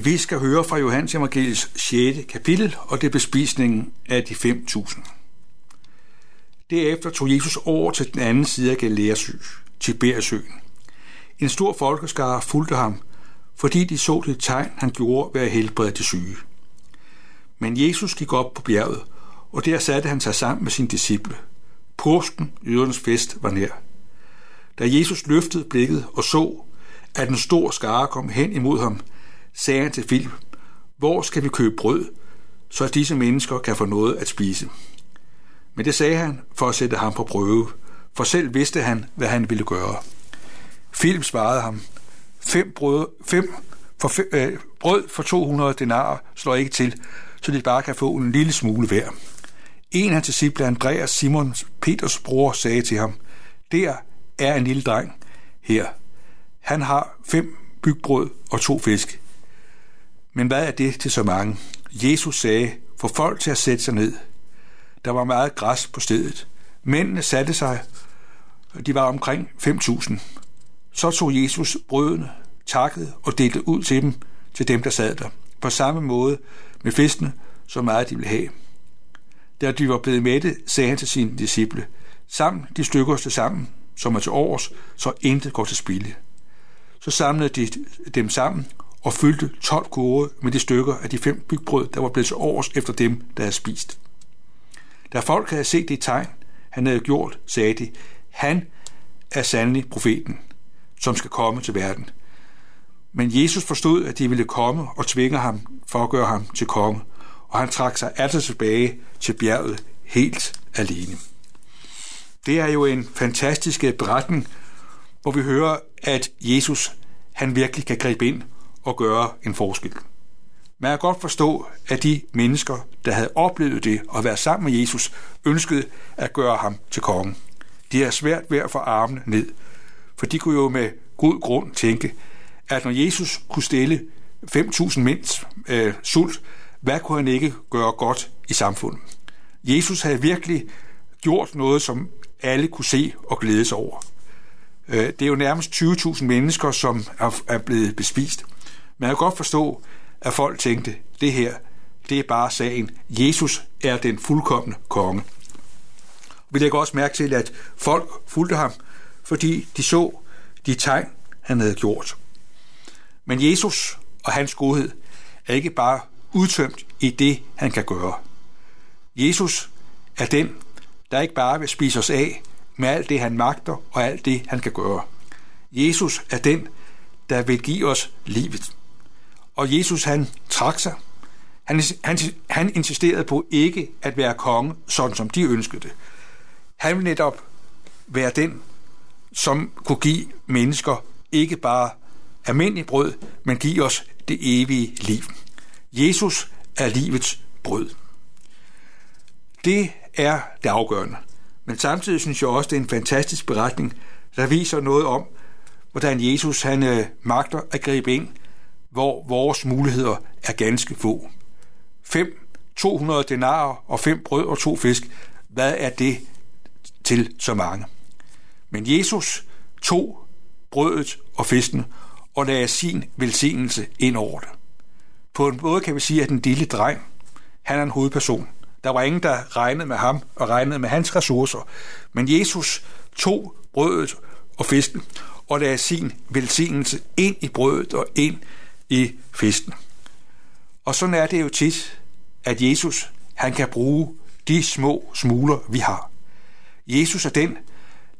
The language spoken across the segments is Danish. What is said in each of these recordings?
Vi skal høre fra Johannes Evangeliets 6. kapitel, og det er bespisningen af de 5.000. Derefter tog Jesus over til den anden side af Galileasø, Tiberiasøen. En stor folkeskare fulgte ham, fordi de så det tegn, han gjorde ved at helbrede de syge. Men Jesus gik op på bjerget, og der satte han sig sammen med sine disciple. Påsken, jødernes fest, var nær. Da Jesus løftede blikket og så, at en stor skare kom hen imod ham, sagde han til Filip, hvor skal vi købe brød, så disse mennesker kan få noget at spise? Men det sagde han for at sætte ham på prøve, for selv vidste han, hvad han ville gøre. Philip svarede ham, fem brød, fem for, fem, øh, brød for 200 denarer slår ikke til, så de bare kan få en lille smule hver. En af disciple, Andreas Simon, Peters bror, sagde til ham, der er en lille dreng her. Han har fem bygbrød og to fisk. Men hvad er det til så mange? Jesus sagde, få folk til at sætte sig ned. Der var meget græs på stedet. Mændene satte sig, og de var omkring 5.000. Så tog Jesus brødene, takkede og delte ud til dem, til dem, der sad der. På samme måde med fiskene, så meget de ville have. Da de var blevet mætte, sagde han til sine disciple, sammen de stykker til sammen, som er til års, så intet går til spilde. Så samlede de dem sammen og fyldte 12 kurve med de stykker af de fem bygbrød, der var blevet til års efter dem, der havde spist. Da folk havde set det tegn, han havde gjort, sagde de, han er sandelig profeten, som skal komme til verden. Men Jesus forstod, at de ville komme og tvinge ham for at gøre ham til konge, og han trak sig altså tilbage til bjerget helt alene. Det er jo en fantastisk beretning, hvor vi hører, at Jesus han virkelig kan gribe ind og gøre en forskel. Man kan godt forstå, at de mennesker, der havde oplevet det og været sammen med Jesus, ønskede at gøre ham til konge. De er svært ved at få armene ned, for de kunne jo med god grund tænke, at når Jesus kunne stille 5.000 mænds øh, sult, hvad kunne han ikke gøre godt i samfundet? Jesus havde virkelig gjort noget, som alle kunne se og glæde sig over. Øh, det er jo nærmest 20.000 mennesker, som er blevet bespist. Man kan godt forstå, at folk tænkte, det her, det er bare sagen. Jesus er den fuldkommende konge. Vi lægger også mærke til, at folk fulgte ham, fordi de så de tegn, han havde gjort. Men Jesus og hans godhed er ikke bare udtømt i det, han kan gøre. Jesus er den, der ikke bare vil spise os af med alt det, han magter og alt det, han kan gøre. Jesus er den, der vil give os livet. Og Jesus, han trak sig. Han, han, han insisterede på ikke at være konge, sådan som de ønskede det. Han ville netop være den, som kunne give mennesker ikke bare almindelig brød, men give os det evige liv. Jesus er livets brød. Det er det afgørende. Men samtidig synes jeg også, det er en fantastisk beretning, der viser noget om, hvordan Jesus han øh, magter at gribe ind, hvor vores muligheder er ganske få. 5, 200 denarer og fem brød og to fisk. Hvad er det til så mange? Men Jesus tog brødet og fisken og lagde sin velsignelse ind over det. På en måde kan vi sige, at den lille dreng, han er en hovedperson. Der var ingen, der regnede med ham og regnede med hans ressourcer. Men Jesus tog brødet og fisken og lagde sin velsignelse ind i brødet og ind i i festen. Og sådan er det jo tit, at Jesus han kan bruge de små smuler, vi har. Jesus er den,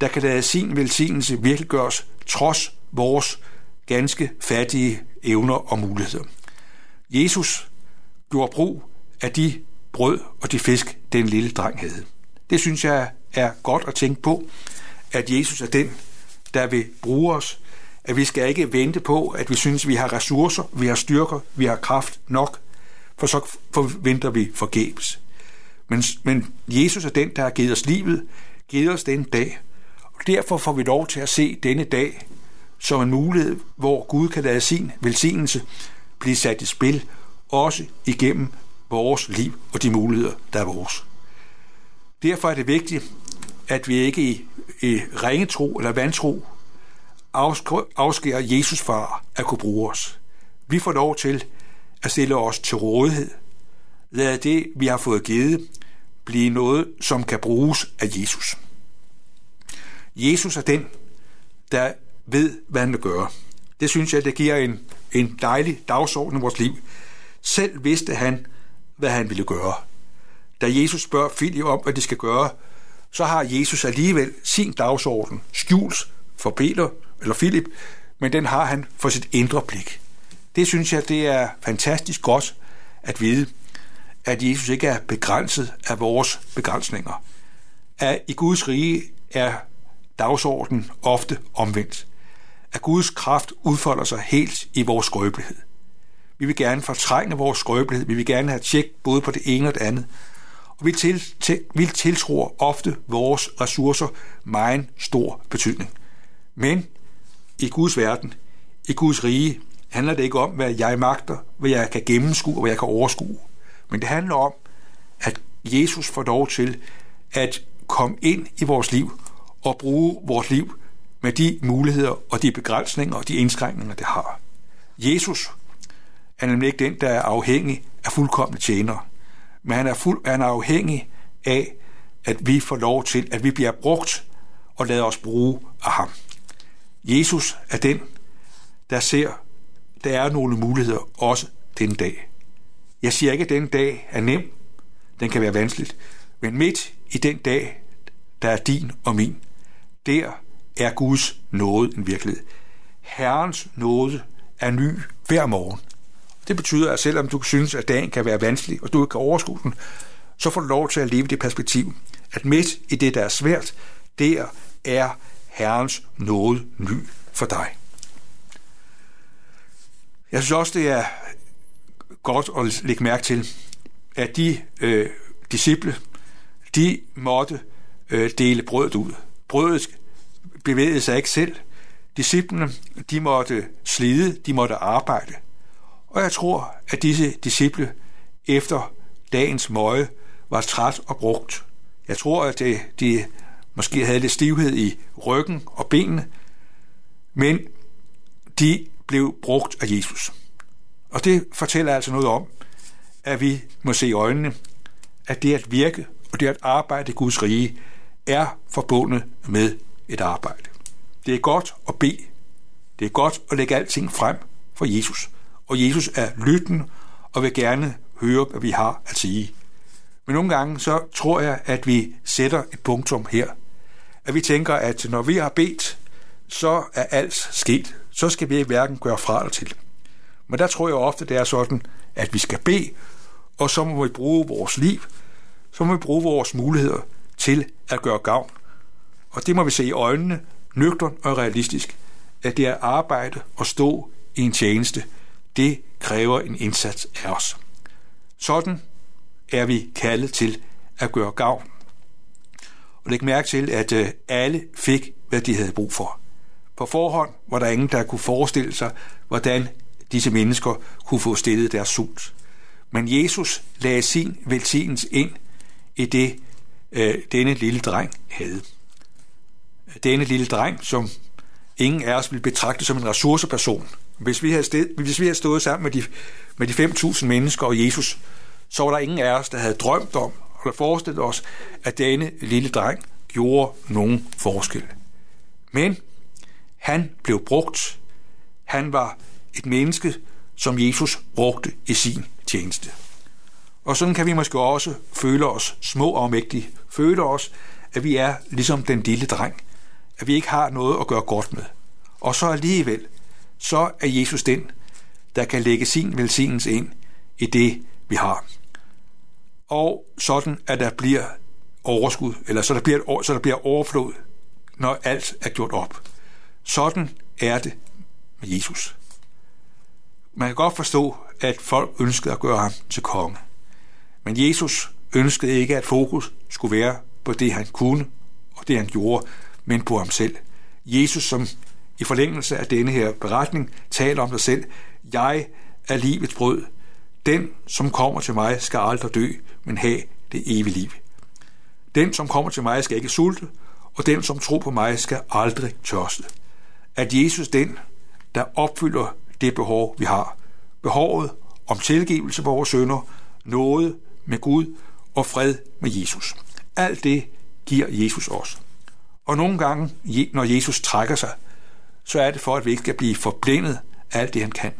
der kan lade sin velsignelse virkeliggøres trods vores ganske fattige evner og muligheder. Jesus gjorde brug af de brød og de fisk, den lille dreng havde. Det synes jeg er godt at tænke på, at Jesus er den, der vil bruge os. At vi skal ikke vente på, at vi synes, at vi har ressourcer, vi har styrker, vi har kraft nok, for så forventer vi forgæves. Men, men Jesus er den, der har givet os livet, givet os den dag. Og derfor får vi lov til at se denne dag som en mulighed, hvor Gud kan lade sin velsignelse blive sat i spil, også igennem vores liv og de muligheder, der er vores. Derfor er det vigtigt, at vi ikke i, i ringetro eller vantro afskærer Jesus far at kunne bruge os. Vi får lov til at stille os til rådighed. Lad det, vi har fået givet, blive noget, som kan bruges af Jesus. Jesus er den, der ved, hvad han vil gøre. Det synes jeg, det giver en, en dejlig dagsorden i vores liv. Selv vidste han, hvad han ville gøre. Da Jesus spørger Filip om, hvad de skal gøre, så har Jesus alligevel sin dagsorden skjult for Peter eller Philip, men den har han for sit indre blik. Det synes jeg, det er fantastisk godt at vide, at Jesus ikke er begrænset af vores begrænsninger. At i Guds rige er dagsordenen ofte omvendt. At Guds kraft udfolder sig helt i vores skrøbelighed. Vi vil gerne fortrænge vores skrøbelighed. Vi vil gerne have tjek både på det ene og det andet. Og vi, til, til, vi tiltror ofte vores ressourcer meget stor betydning. Men i Guds verden, i Guds rige, handler det ikke om, hvad jeg magter, hvad jeg kan gennemskue og hvad jeg kan overskue. Men det handler om, at Jesus får lov til at komme ind i vores liv og bruge vores liv med de muligheder og de begrænsninger og de indskrænkninger, det har. Jesus er nemlig ikke den, der er afhængig af fuldkommende tjenere, men han er, fuld, han er afhængig af, at vi får lov til, at vi bliver brugt og lader os bruge af ham. Jesus er den, der ser, der er nogle muligheder også den dag. Jeg siger ikke, at den dag er nem. Den kan være vanskeligt. Men midt i den dag, der er din og min, der er Guds nåde en virkelighed. Herrens nåde er ny hver morgen. Det betyder, at selvom du synes, at dagen kan være vanskelig, og du ikke kan overskue den, så får du lov til at leve det perspektiv, at midt i det, der er svært, der er Herrens nåde ny for dig. Jeg synes også, det er godt at lægge mærke til, at de øh, disciple, de måtte øh, dele brødet ud. Brødet bevægede sig ikke selv. Disciplene, de måtte slide, de måtte arbejde. Og jeg tror, at disse disciple efter dagens møje var træt og brugt. Jeg tror, at de, de måske havde lidt stivhed i ryggen og benene, men de blev brugt af Jesus. Og det fortæller altså noget om, at vi må se i øjnene, at det at virke og det at arbejde i Guds rige er forbundet med et arbejde. Det er godt at bede. Det er godt at lægge alting frem for Jesus. Og Jesus er lytten og vil gerne høre, hvad vi har at sige. Men nogle gange så tror jeg, at vi sætter et punktum her. At vi tænker, at når vi har bedt, så er alt sket. Så skal vi hverken gøre fra eller til. Men der tror jeg ofte, det er sådan, at vi skal bede, og så må vi bruge vores liv, så må vi bruge vores muligheder til at gøre gavn. Og det må vi se i øjnene, nøgtern og realistisk, at det er arbejde og stå i en tjeneste, det kræver en indsats af os. Sådan er vi kaldet til at gøre gavn. Og læg mærke til, at øh, alle fik, hvad de havde brug for. På forhånd var der ingen, der kunne forestille sig, hvordan disse mennesker kunne få stillet deres sult. Men Jesus lagde sin velsignelse ind i det, øh, denne lille dreng havde. Denne lille dreng, som ingen af os ville betragte som en ressourceperson. Hvis vi havde, sted, hvis vi havde stået sammen med de, med de 5.000 mennesker og Jesus, så var der ingen af os, der havde drømt om eller forestille os, at denne lille dreng gjorde nogen forskel. Men han blev brugt. Han var et menneske, som Jesus brugte i sin tjeneste. Og sådan kan vi måske også føle os små og mægtige. Føle os, at vi er ligesom den lille dreng. At vi ikke har noget at gøre godt med. Og så alligevel, så er Jesus den, der kan lægge sin velsignelse ind i det, vi har. Og sådan, at der bliver overskud, eller så der bliver, så der bliver overflod, når alt er gjort op. Sådan er det med Jesus. Man kan godt forstå, at folk ønskede at gøre ham til konge. Men Jesus ønskede ikke, at fokus skulle være på det, han kunne og det, han gjorde, men på ham selv. Jesus, som i forlængelse af denne her beretning, taler om sig selv. Jeg er livets brød. Den, som kommer til mig, skal aldrig dø, men have det evige liv. Den, som kommer til mig, skal ikke sulte, og den, som tror på mig, skal aldrig tørste. At Jesus den, der opfylder det behov, vi har. Behovet om tilgivelse for vores sønder, noget med Gud og fred med Jesus. Alt det giver Jesus os. Og nogle gange, når Jesus trækker sig, så er det for, at vi ikke skal blive forblændet af alt det, han kan.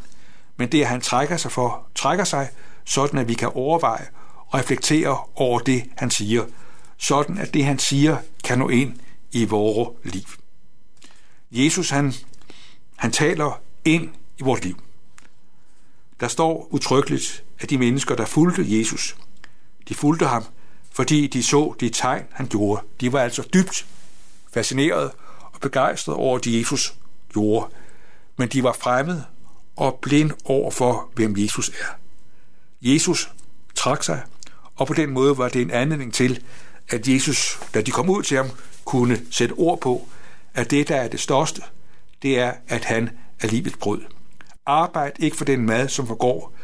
Men det, at han trækker sig for, trækker sig, sådan at vi kan overveje og reflektere over det, han siger, sådan at det, han siger, kan nå ind i vores liv. Jesus, han, han taler ind i vores liv. Der står utryggeligt, at de mennesker, der fulgte Jesus, de fulgte ham, fordi de så de tegn, han gjorde. De var altså dybt fascineret og begejstret over det, Jesus gjorde. Men de var fremmede og blind over for, hvem Jesus er. Jesus trak sig, og på den måde var det en anledning til, at Jesus, da de kom ud til ham, kunne sætte ord på, at det, der er det største, det er, at han er livets brød. Arbejd ikke for den mad, som forgår,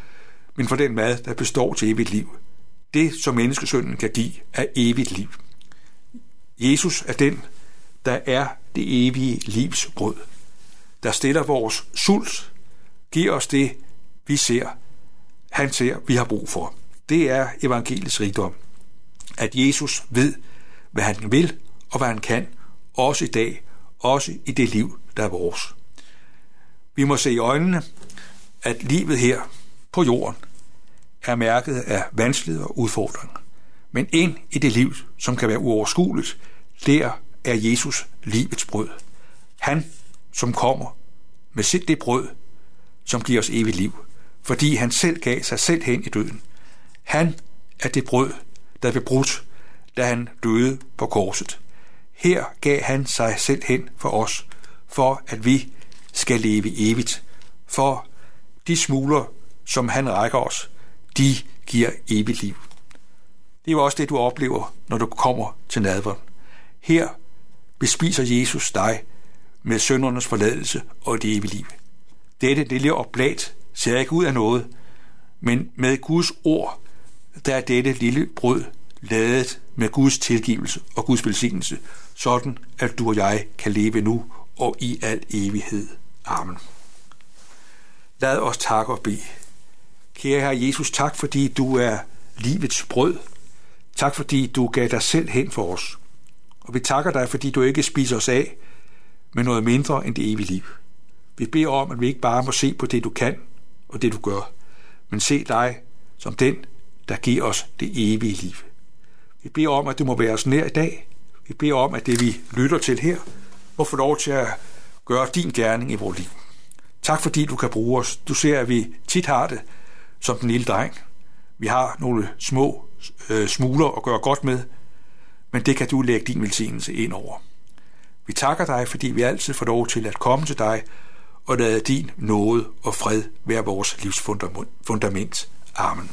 men for den mad, der består til evigt liv. Det, som menneskesønnen kan give, er evigt liv. Jesus er den, der er det evige livs brød, der stiller vores sult, Giv os det, vi ser, han ser, vi har brug for. Det er evangeliets rigdom. At Jesus ved, hvad han vil og hvad han kan, også i dag, også i det liv, der er vores. Vi må se i øjnene, at livet her på jorden er mærket af vanskeligheder og udfordringer. Men ind i det liv, som kan være uoverskueligt, der er Jesus livets brød. Han, som kommer med sit det brød, som giver os evigt liv, fordi han selv gav sig selv hen i døden. Han er det brød, der blev brudt, da han døde på korset. Her gav han sig selv hen for os, for at vi skal leve evigt. For de smuler, som han rækker os, de giver evigt liv. Det er jo også det, du oplever, når du kommer til nadveren. Her bespiser Jesus dig med søndernes forladelse og det evige liv. Dette lille oblat ser ikke ud af noget, men med Guds ord, der er dette lille brød ladet med Guds tilgivelse og Guds velsignelse, sådan at du og jeg kan leve nu og i al evighed. Amen. Lad os takke og bede. Kære Herre Jesus, tak fordi du er livets brød. Tak fordi du gav dig selv hen for os. Og vi takker dig, fordi du ikke spiser os af med noget mindre end det evige liv. Vi beder om, at vi ikke bare må se på det, du kan og det, du gør, men se dig som den, der giver os det evige liv. Vi beder om, at du må være os nær i dag. Vi beder om, at det, vi lytter til her, må få lov til at gøre din gerning i vores liv. Tak fordi du kan bruge os. Du ser, at vi tit har det som den lille dreng. Vi har nogle små øh, smuler at gøre godt med, men det kan du lægge din velsignelse ind over. Vi takker dig, fordi vi altid får lov til at komme til dig og lad din nåde og fred være vores livsfundament. Amen.